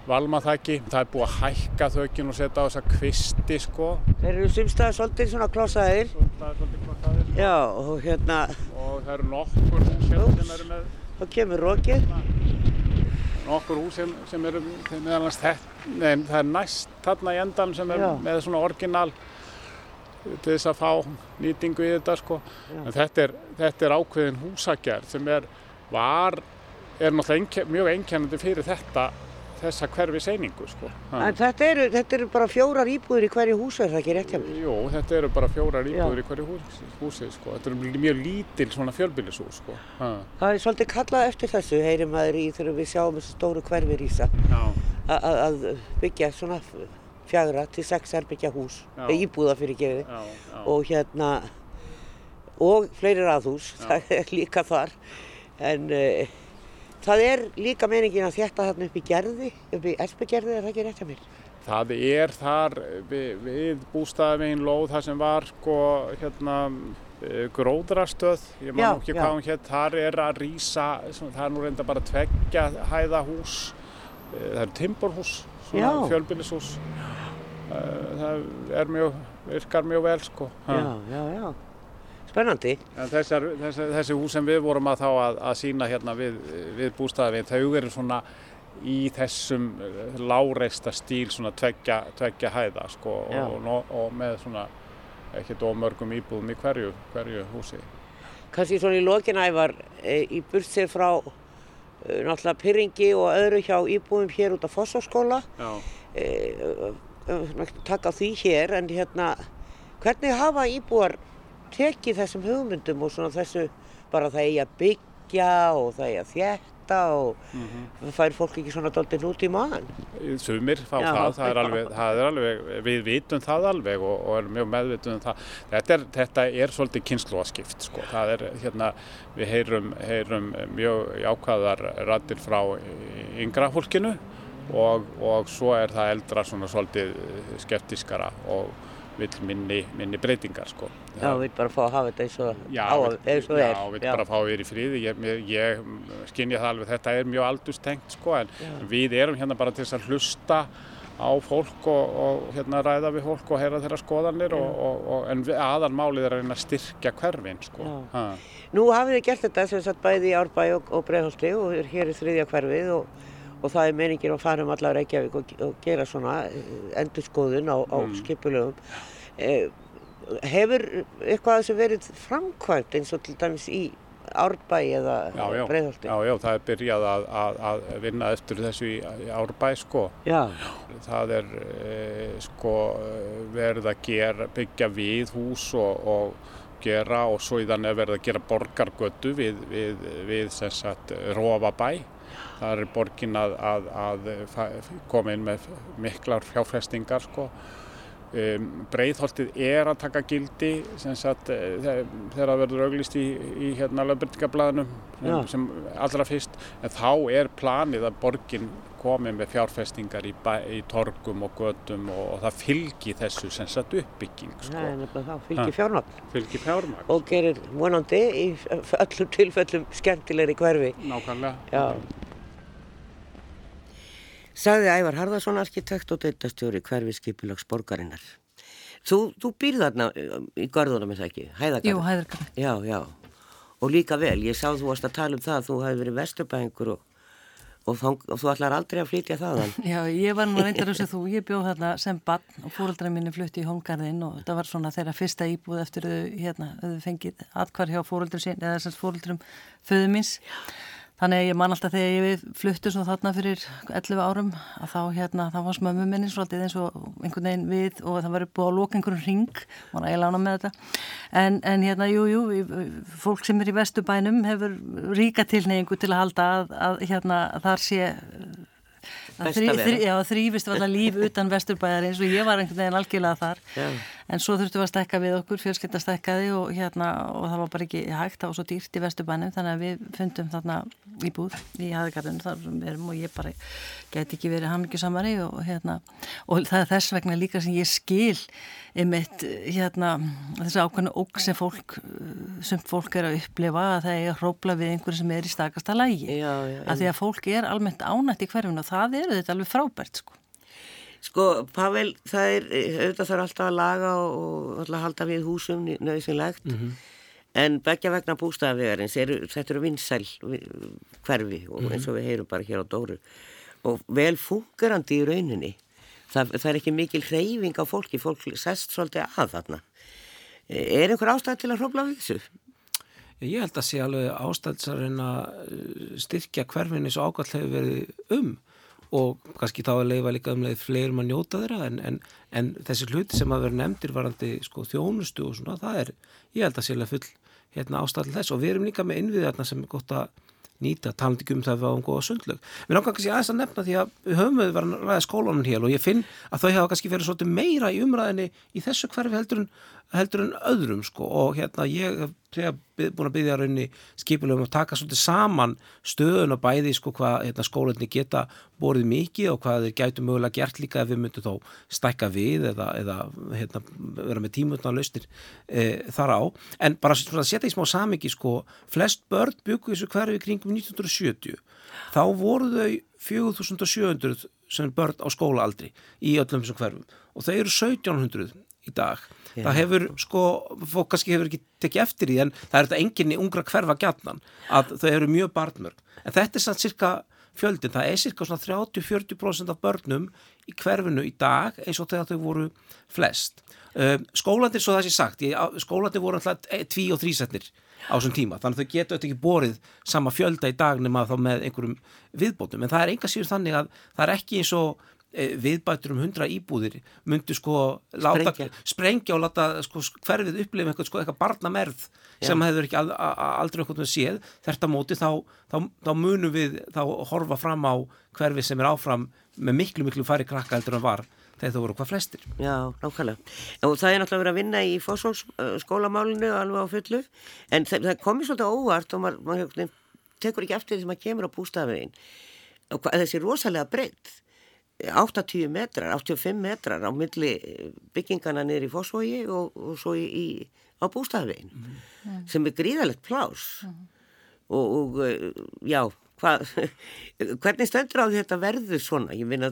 valmaþæki. Það er búið að hækka þaukinn og setja á þessa kvisti sko. Þeir eru sumstaðar svolítið svona klossaðir. Sumstaðar svolítið klossaðir. Sko. Já og hérna. Og það eru nokkur hús hérna sem eru með. Þá kemur rokið nokkur hús sem, sem eru meðalans þetta, það er næst þarna í endan sem er Já. með svona orginal til þess að fá nýtingu í þetta sko. En þetta er, þetta er ákveðin húsagerð sem er, var, er náttúrulega mjög einkennandi fyrir þetta þessa hverfi seiningu sko. En þetta eru, þetta eru bara fjórar íbúður í hverju húsu, er það ekki rétt hjá mig? Jú, þetta eru bara fjórar íbúður Já. í hverju húsi, húsi sko. Þetta eru mjög lítil svona fjölbýlishús sko. Ha. Það er svolítið kallað eftir þessu, heyrim maður í þegar við sjáum þessu stóru hverfi rýsa að byggja svona fjagra til sex herbyggja hús, íbúða fyrir gefi og hérna og fleiri raðhús, *laughs* það er líka þar en uh, Það er líka meiningin að þetta þarna upp í gerði, upp í Espegerði, er það ekki rétt að mér? Það er þar við, við bústæðavegin lóð þar sem var sko hérna eh, gróðrastöð, ég man ekki hvað hún hétt, þar er að rýsa, það er nú reynda bara tveggja hæða hús, eh, það er timborhús, fjölbillishús, eh, það er mjög, virkar mjög vel sko. Já, já, já. Spennandi. Þessar, þessi, þessi hús sem við vorum að þá að, að sína hérna við, við bústæðavinn, þau eru svona í þessum láreista stíl svona tveggja, tveggja hæða sko og, og, og með svona ekkert ómörgum íbúðum í hverju, hverju húsi. Kanski svona í lokinævar e, í bursið frá e, náttúrulega Pyrringi og öðru hjá íbúðum hér út af Fossárskóla e, taka því hér en hérna hvernig hafa íbúar tekið þessum hugmyndum og svona þessu bara það eigi að byggja og það eigi að þjætta og Mhm. fær fólk ekki svona doldin út í maðan. Sumir fá Já. það, það er, alveg, það er alveg, við vitum það alveg og, og erum mjög meðvitum um það. Þetta er, þetta er svolítið kynnslóaskipt, sko. Það er, hérna, við heyrum, heyrum mjög jákvæðar rættir frá yngra fólkinu og, og svo er það eldra svona svolítið skeptiskara og vill minni, minni breytingar, sko. Já, við bara fá að hafa þetta eins og, Já, á, eins og já, er. við bara fá við í friði. Ég, ég, ég skynja það alveg, þetta er mjög aldurstengt sko, en við erum hérna bara til þess að hlusta á fólk og, og hérna ræða við fólk og heyra þeirra skoðanir og, og, og, en aðalmálið er að reyna að styrkja hverfin sko. Já. Ha. Nú hafið þið gert þetta sem sagt bæði í Árbæ og, og Breiðholti og hér er þriðja hverfið og, og það er meiningin að fara um alla Reykjavík og, og gera svona eh, endurskoðun á, á Mm. skipulögum. Eh, hefur eitthvað sem verið framkvæmt eins og til dæmis í Árbæ eða Já, já, já, það er byrjað að, að, að vinna eftir þessu í, í Árbæ sko. Já, Það er e, sko verið að gera, byggja við hús og, og gera og svo í þannig er verið að gera borgargötu við, við, við sem sagt Rófabæ. Það er borgin að, að, að koma inn með miklar fjárfestingar sko. Um, Breiðholtið er að taka gildi sem sagt eh, þegar það verður auglist í, í hérna löfbyrtingablaðinum Já. sem, sem allra fyrst en þá er planið að borgin komi með fjárfestingar í, í torgum og götum og, og það fylgi þessu sem sagt uppbygging það sko. nefnilega þá, fylgir fjármagn fylgi fjármagn og gerir vonandi í öllum tilfellum skemmtilegri hverfi. nákvæmlega Já. Sagði Ævar Harðarsson, arkitekt og deildastjóri hverfi skipulags borgarinnar. Þú, þú býrð þarna um, í garðunum, er það ekki? Hæðagarð? Jú, hæðargarði. Já, já. Og líka vel, ég sá þú varst að tala um það að þú hefði verið vesturbæðingur og, og, þang, og þú ætlar aldrei að flytja þaðan. *laughs* Já, ég var nú reyndar eins og þú, ég bjóð þarna sem barn og fóröldra minni flutti í Holmgarðin og þetta var svona þeirra fyrsta íbúð eftir þau, hérna, þau fengið atkvar hjá fóröldrum sín, eða þessast fóröldrum föðu míns. Þannig að ég man alltaf þegar ég fluttu svona þarna fyrir 11 árum að þá hérna, þá var smömmu minni svolítið eins og einhvern veginn við og það var búið að loka einhverjum ring, að ég lána með þetta. En, en hérna, jú, jú, fólk sem er í vestubænum hefur ríka tilneyingu til að halda að, að hérna, þar sé að þrý, þrý, já, þrýfist var líf utan vesturbæðar eins og ég var einhvern veginn algjörlega þar Já. En svo þurftum við að stekka við okkur fjölskylda stekkaði og, hérna, og það var bara ekki hægt það var svo dýrt í vesturbænum þannig að við fundum þarna íbúð í haðgarðinu þar sem við erum og ég bara geti ekki verið hamingjusamari og, hérna, og það er þess vegna líka sem ég skil einmitt hérna, þessi ákveðnu óg sem fólk sem fólk er að upplifa að það er að hrópla við einhverju sem er í stakasta lægi Já, já, að því að fólk er almennt ánætt í hverfinu og það eru þetta alveg frábært sko. Sko, Pavel, það er, auðvitað þarf alltaf að laga og, alltaf halda við húsum nöðsynlegt. En begja vegna bústæðavegarins, eru, þetta eru vinsæl vi- hverfi og eins og við heyrum bara hér á Dóru. Og vel fungerandi í rauninni. Það, það er ekki mikil hreyfing á fólki, fólk sest svolítið að þarna. Er einhver ástæð til að hrófla við þessu? Ég held að sé alveg ástæðsarinn að styrkja hverfinni svo ákvæmt hefur verið um og kannski þá að leifa líka umleið fleirum að njóta þeirra en, en, en þessi hluti sem að vera nefndir varandi sko, þjónustu og svona það er, ég held að sé alveg full hérna, ástæð til þess og við erum líka með innviðarna sem er gott að nýta, talandi ekki um það að við áum góða sundlög. Mér langar kannski aðeins að nefna því að við höfum við verið að ræða skólanum hér og ég finn að þau hafa kannski verið svolítið meira í umræðinni í þessu hverfi heldur en, heldur en öðrum sko og hérna ég hef búin að byggja raunni skipulum að taka svolítið saman stöðun og bæði sko hvað hérna, skólinni geta borðið mikið og hvað þeir gætu mögulega gert líka ef við myndum þá stækka við eða, eða hérna, vera með tímutna lausnir e, þar á. En bara svona að setja í smá samingi sko flest börn byggu þessu hverfi kringum 1970 þá voru þau 4700 sem börn á skólaaldri í öllum þessum hverfum. Og þau eru 1700 í dag. Já. það hefur sko, fólk kannski hefur ekki tekið eftir því en það er þetta enginni ungra hverfa gjarnan að þau eru mjög barnmörg. En þetta er samt cirka fjöldin það er cirka svona 30-40% af börnum í hverfinu í dag eins og þegar þau voru flest. Uh, skólandir svo það sé sagt skólandir voru alltaf tví og þrísetnir á þessum tíma, þannig að þau getur þetta ekki borið sama fjölda í dag nema þá með einhverjum viðbótum, en það er enga síður þannig að það er ekki eins og viðbætur um hundra íbúðir myndu sko láta, Sprengja. og láta sko, hverfið upplifa eitthvað, sko, eitthvað barnamerð sem hefur ekki aldrei eitthvað séð þetta móti þá, þá, þá munum við þá horfa fram á hverfið sem er áfram með miklu miklu færi krakka heldur en var þegar það voru hvað flestir Já, nákvæmlega. Og það er náttúrulega verið að vinna í fósfólksskólamálinu alveg á fullu, en það, það komið svolítið óvart og maður, maður tekur ekki eftir því sem maður kemur á bústafvegin. Og hvað, þessi rosalega breytt, 80 metrar, 85 metrar á milli byggingana niður í fósfógi og, og svo í, í, á bústafvegin, sem er gríðalegt plás. Og, og eh, já, hvað, *laughs* hvernig stöndur á þetta verður svona? Ég minna,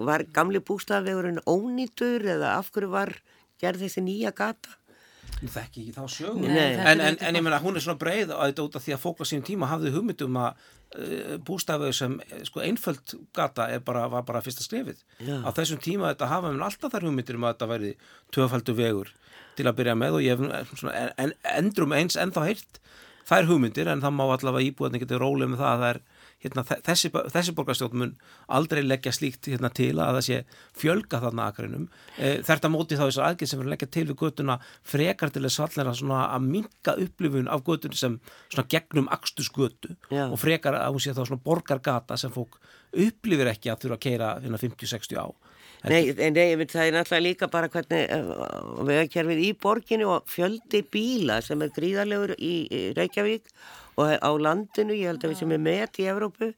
var gamli bústafvegurinn ónýtur eða af hverju var gerð þessi nýja gata? Nú þekki ekki þá sögu Nei, þetta en, en, ekki en ég meina hún er svona breið að þetta út af því að fólk á sínum tíma hafði hugmyndum að uh, bústafið sem eh, sko einföld gata er bara, var bara fyrsta skrifið Já. á þessum tíma þetta hafa mér alltaf þær hugmyndir um að þetta væri tvöfaldu vegur til að byrja með og ég hef eh, svona, en, en, endrum eins ennþá heyrt þær hugmyndir en það má allavega íbúðan getið rólega með það að það er hérna, þe- þessi, þessi borgarstjórn mun aldrei leggja slíkt hérna, til að það sé fjölga þarna akrinum e, þetta móti þá þessar aðgjörð sem verður leggja til við göttuna frekar til þess að minka upplifun af göttunni sem gegnum akstusgötu Já. og frekar að hún sé þá borgargata sem fólk upplifir ekki að þurfa að keira hérna 50-60 á Nei, en nei, það er náttúrulega líka bara hvernig vegakerfið í borginu og fjöldi bíla sem er gríðarlegur í í Reykjavík og á landinu, ég held að við sem er með í Evrópu.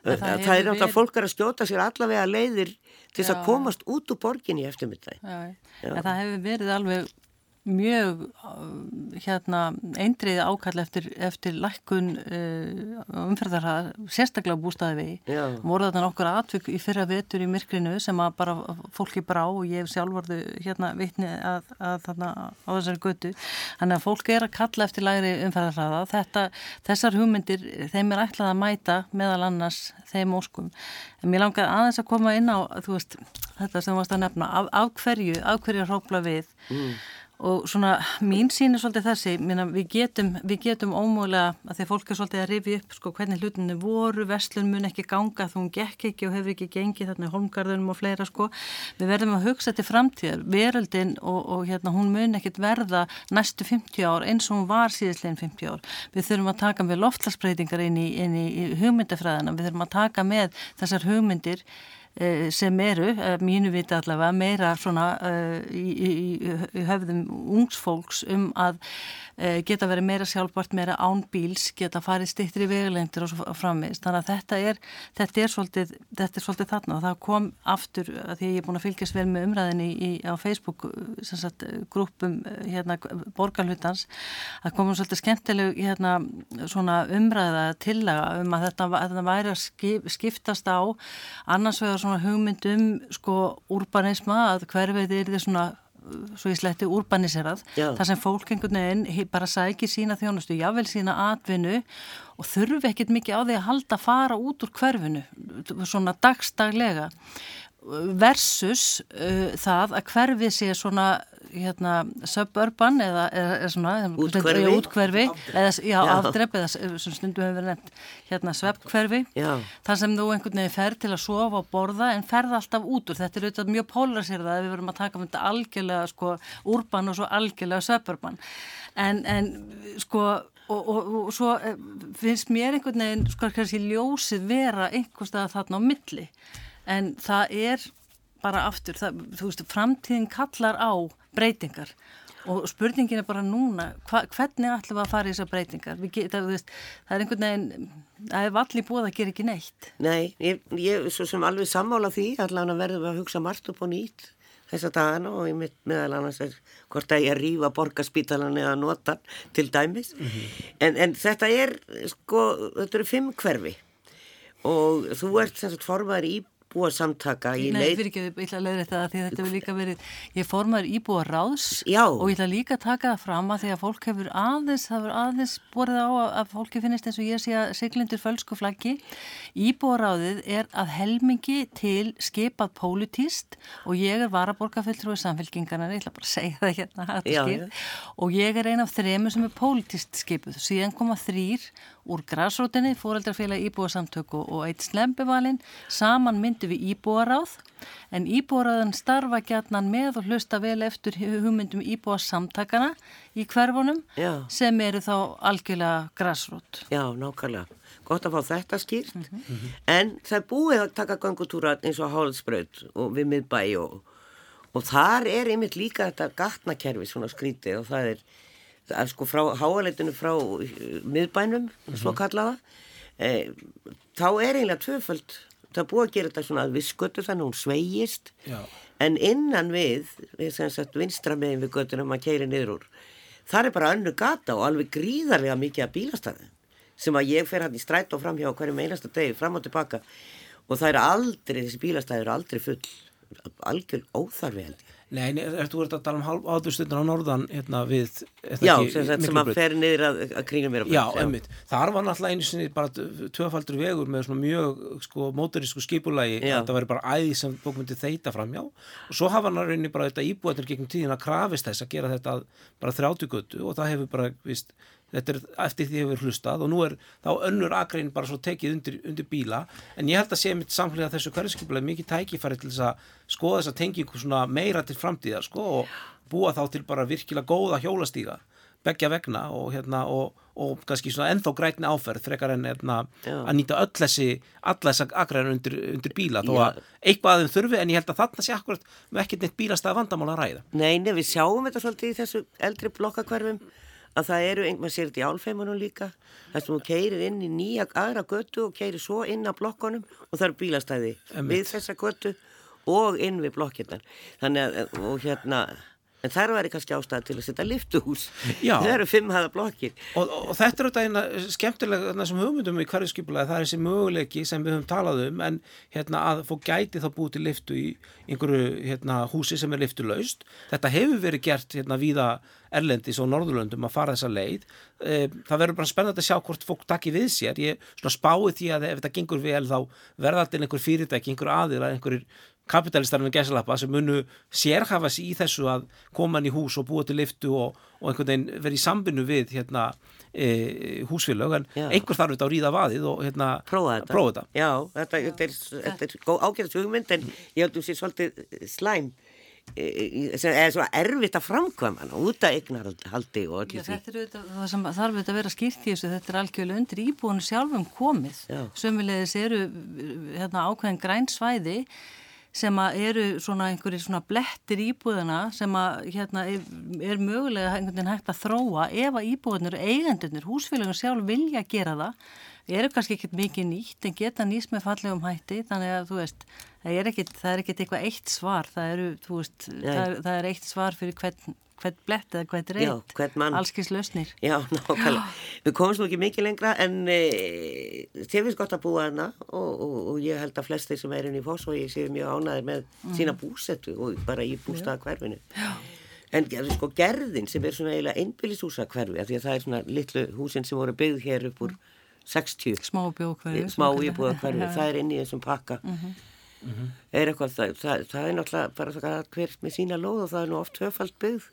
En Það, það það er náttúrulega fólk að skjóta sér allavega leiðir til þess að komast út úr borginni eftir mittæg. Já, Já. það hefur verið alveg mjög uh, hérna eindriði ákall eftir, eftir lækkun uh, umferðarhað, sérstaklega bústaði. Já. Voru þetta nokkur atvik í fyrra vetur í myrkrinu sem að bara fólki brá og ég sjálfvarðu hérna vitni að, að þarna á þessari götu. Þannig að fólk er að kalla eftir lægri umferðarhraða. Þetta, þessar hugmyndir, þeim er ætlað að mæta meðal annars þeim óskum. En mér langar aðeins að koma inn á, veist, þetta sem þú varst að nefna, af, af hverju, af hverju hrópla við. Og svona mín sín er svolítið þessi, Minna, við, getum, getum ómúlega að því að fólk er svolítið að rifi upp sko, hvernig hlutinu voru, vestlun mun ekki ganga þú hún gekk ekki og hefur ekki gengið þarna í holmgarðunum og fleira sko. Við verðum að hugsa til framtíðar, veröldin og, og hérna, hún mun ekkit verða næstu 50 ár eins og hún var síðastlegin 50 ár. Við þurfum að taka með loftlagsbreytingar inn í, í, í hugmyndafræðina, við þurfum að taka með þessar hugmyndir sem eru, eh, mínu viti allavega, meira svona uh, í, í, í höfðum ungsfólks um að geta verið meira sjálfbart, meira án bíls, geta farið stýttir í vegulendur og svo framvegist. Þannig að þetta er, þetta er, svolítið, þetta er svolítið þarna og það kom aftur að því ég er búin að fylgjast vel með umræðinni í, á Facebook sem sagt, grúpum hérna, borgarhlutans að komum svolítið skemmtileg hérna, umræða tillaga um að þetta, að þetta væri að skip, skiptast á annars vegar svona hugmyndum sko urbanisma að hverfið er þið svona svo ég sletti urbaniserað Já. þar sem fólk einhvern veginn bara sækir sína þjónustu, jável sína atvinnu og þurfi ekkert mikið á því að halda að fara út úr hverfinu svona dagstaglega versus uh, það að hverfið sé svona hérna, suburban eða, eða, svona Úthverfi. eða úthverfi eða já, Já. afdrepp eða sem stundum hefur verið nefnt hérna sveppkverfi þar sem þú einhvern veginn fer til að sofa og borða en ferð alltaf út úr. Þetta er auðvitað mjög polarisirða að við verum að taka um þetta algjörlega sko urban og svo algjörlega suburban. En, en sko og, og, og svo eh, finnst mér einhvern veginn sko kannski ljósið vera einhvers stað þarna á milli en það er bara aftur, það, þú veist, framtíðin kallar á breytingar og spurningin er bara núna, hva, hvernig ætlum við að fara í þessar breytingar? Geta, veist, það er einhvern veginn, það er valli búið að gera ekki neitt. Nei, ég, ég svo sem alveg sammála því, allan að verðum við að hugsa margt upp og nýtt þessa dagana og ég mitt meðal annars er hvort að ég að rífa borgarspítalan eða nota hann til dæmis. en, en þetta er, sko, þetta eru fimm hverfi og þú ert sem sagt formaður íbúa samtaka Nei, leit... fyrir ekki, ég ætla að leiða þetta því þetta hefur líka verið, ég formar íbúa ráðs Já. og ég ætla líka að taka það fram að því að fólk hefur aðeins, það hefur aðeins borðið á að, fólki finnist eins og ég sé að siglindur fölsku flaggi. Íbúa ráðið er að helmingi til skipað pólitíst og ég er varaborgarfulltrúi samfélkingarnar, ég ætla bara að segja það hérna, Já. Og ég er ein af þremu sem er pólitíst skipuð. Síðan koma þrýr úr græsrótinni, fóreldrafélag íbúa samtöku og eitt slembivalinn, saman myndi við íbúaráð en íbúaráðan starfa gætnan með og hlusta vel eftir hugmyndum íbúasamtakana í hverfunum Já. sem eru þá algjörlega græsrót. Já, nákvæmlega. Gott að fá þetta skýrt. En það búið að taka gangutúra eins og hálfsbraut og við miðbæ og, og þar er einmitt líka þetta gatnakerfi svona skrítið og það er sko frá háaleitinu frá uh, miðbænum, svo kallaða. E, þá er eiginlega tvöföld, það er búið að gera þetta svona að viskötu þannig að hún sveigist. En innan við, við sem sagt vinstra megin við göttunum að keiri niður úr, þar er bara önnu gata og alveg gríðarlega mikið að bílastæðin sem að ég fer hann í stræt og framhjá hverjum einasta degi, fram og tilbaka og það er aldrei, þessi bílastæði eru aldrei full, algjör óþarfi held ég. Nei, ertu verið að tala um áðurstundur á norðan hérna við Já, ekki sem, sem að fer niður að, að kringum mér Já, einmitt. Þar var náttúrulega einu sinni bara tvöfaldur vegur með svona mjög sko, mótorísku skipulagi það væri bara æði sem fólk myndi þeita fram já. Og svo hafa hann að rauninni bara þetta íbúættur gegn tíðin að krafist þess að gera þetta bara þrjátugötu og það hefur bara, víst, þetta er eftir því hefur hlustað og nú er þá önnur akrein bara svo tekið undir, undir bíla. En ég held að sé mitt samfélag þessu hverjuskipulagi mikið tækifæri til þess að skoða þess að tengingu svona meira til framtíðar sko og búa þá til bara virkilega góða hjólastíga begja vegna og hérna og, og kannski svona ennþá grætni áferð frekar en hérna að nýta öll þessi alla þessa akræðin undir, undir bíla þó að eitthvað að þeim þurfi en ég held að þarna sé akkurat með ekkert neitt bílastæða vandamál að ræða. Nei, nei, við sjáum þetta svolítið í þessu eldri blokkakverfum að það eru, einhvern sér þetta í álfeimunum líka þar sem þú keirir inn í nýja aðra götu og keirir svo inn á blokkonum og það eru bílastæði Einmitt. við þessa götu og inn við blokkirnar þannig að, og hérna en þar væri kannski ástæða til að setja liftuhús Já. það eru fimm hafa blokkir. Og, og, og þetta er auðvitað eina skemmtilega þarna sem hugmyndum í hverju skipulagi. Það er þessi möguleiki sem við höfum talað um en hérna að fólk gæti þá búið til liftu í einhverju hérna, húsi sem er liftulaust þetta hefur verið gert hérna víða Erlendis og Norðurlöndum að fara þessa leið. Eh, það verður bara spennandi að sjá hvort fólk takki við sér. Ég spái því að ef þetta gengur vel þá verða allir einhver fyrirtæki, einhver aðila einhverjir kapitalistar með gæsalappa sem munu sérhafa sig í þessu að koma inn í hús og búa til liftu og, og einhvern veginn verið í sambinu við hérna, e, húsfélög en Já. einhver þarf þetta að ríða vaðið og hérna, prófa þetta, prófa þetta. Já, þetta, þetta er, þetta er góð ágæðast hugmynd en ég held að þú sé svolítið slæm e, e, sem er svona erfitt að framkvæma út af eignarhaldi og Já, öllu því það sem þarf auðvitað að vera skýrt í þessu, þetta er algjörlega undir íbúinu sjálfum komið. Já. Sömulegis eru hérna, ákveðin grænsvæði sem eru svona einhverjir svona blettir íbúðina sem að hérna er, er mögulega einhvern veginn hægt að þróa ef að íbúðinur, eigendunir, húsfélagun sjálf vilja gera það. Eru kannski ekkert mikið nýtt en geta nýst með fallegum hætti þannig að þú veist það er ekkert eitthvað eitt svar. Það, eru, þú veist, það, er, það er eitt svar fyrir hvern, hvern blett eða Já, hvern mann. allskins lausnir Já, nákvæmlega. Við komumst nú ekki mikið lengra en e, þið finnst gott að búa hana og, og, og ég held að flestir sem er inn í foss og ég séu mjög ánæðir með sína búsettu og bara í bústaða hverfinu. En ger- sko gerðin sem er svona eiginlega einbýlishúsa hverfi, því að það er svona litlu húsin sem voru byggð hér upp úr 60 smá bjókverfi smá íbúða hverfi, *laughs* það er inn í þessum pakka. Er eitthvað, það, það, það er náttúrulega bara það hver með sína lóð og það er nú oft höfald byggð.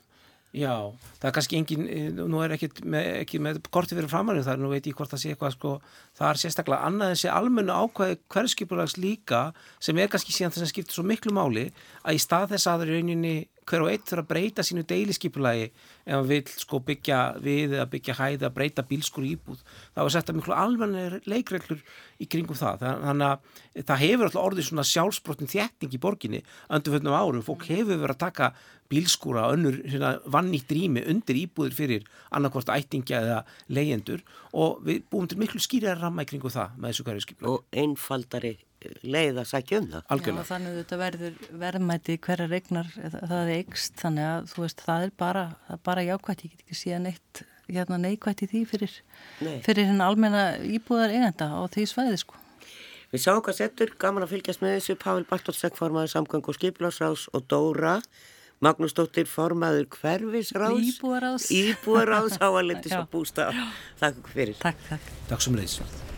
Já, það er kannski engin, eh, nú er ekkit með, ekki með korti fyrir framanum þar, nú veit ég hvort það sé eitthvað sko, það er sérstaklega annað þessi almennu ákvæði hverskipulags líka sem er kannski síðan þess að skipta svo miklu máli að í stað þess að það er rauninni hver og eitt þurfa að breyta sínu deiliskipulagi ef hann vil sko byggja við eða byggja hæði að breyta bílskur íbúð. Þá er sett að miklu almenni leikreglur í kringum það. Þa- þannig að það hefur alltaf orðið svona sjálfsbrottin þétting í borginni öndu fyrir árum, fólk hefur verið að taka bílskúra önnur hérna, vannýtt rými undir íbúðir fyrir annarkvort ættingja eða leyendur og við búum til miklu skýrjar ramma í kringu það með þessu hverju skipla og einfaldari leið að sækja um það. Já, þannig að þetta verður verðmæti hverja regnar það eikst þannig að þú veist það er bara, það er bara jákvætt ég get ekki síðan eitt hérna, neikvætt í því fyrir, Nei. fyrir henn almenna íbúðar eigenda á því svæði sko. Við sjáum hvað settur, gaman að fylgjast með þessu, Pavel Bartótsek formaður samgang og skiplásrás og Dóra, Magnús Dóttir formaður hverfisrás, Íbúðaráðs. Íbúðaráðs á að *laughs* Já. svo bústa. Takk fyrir. Takk, takk. Takk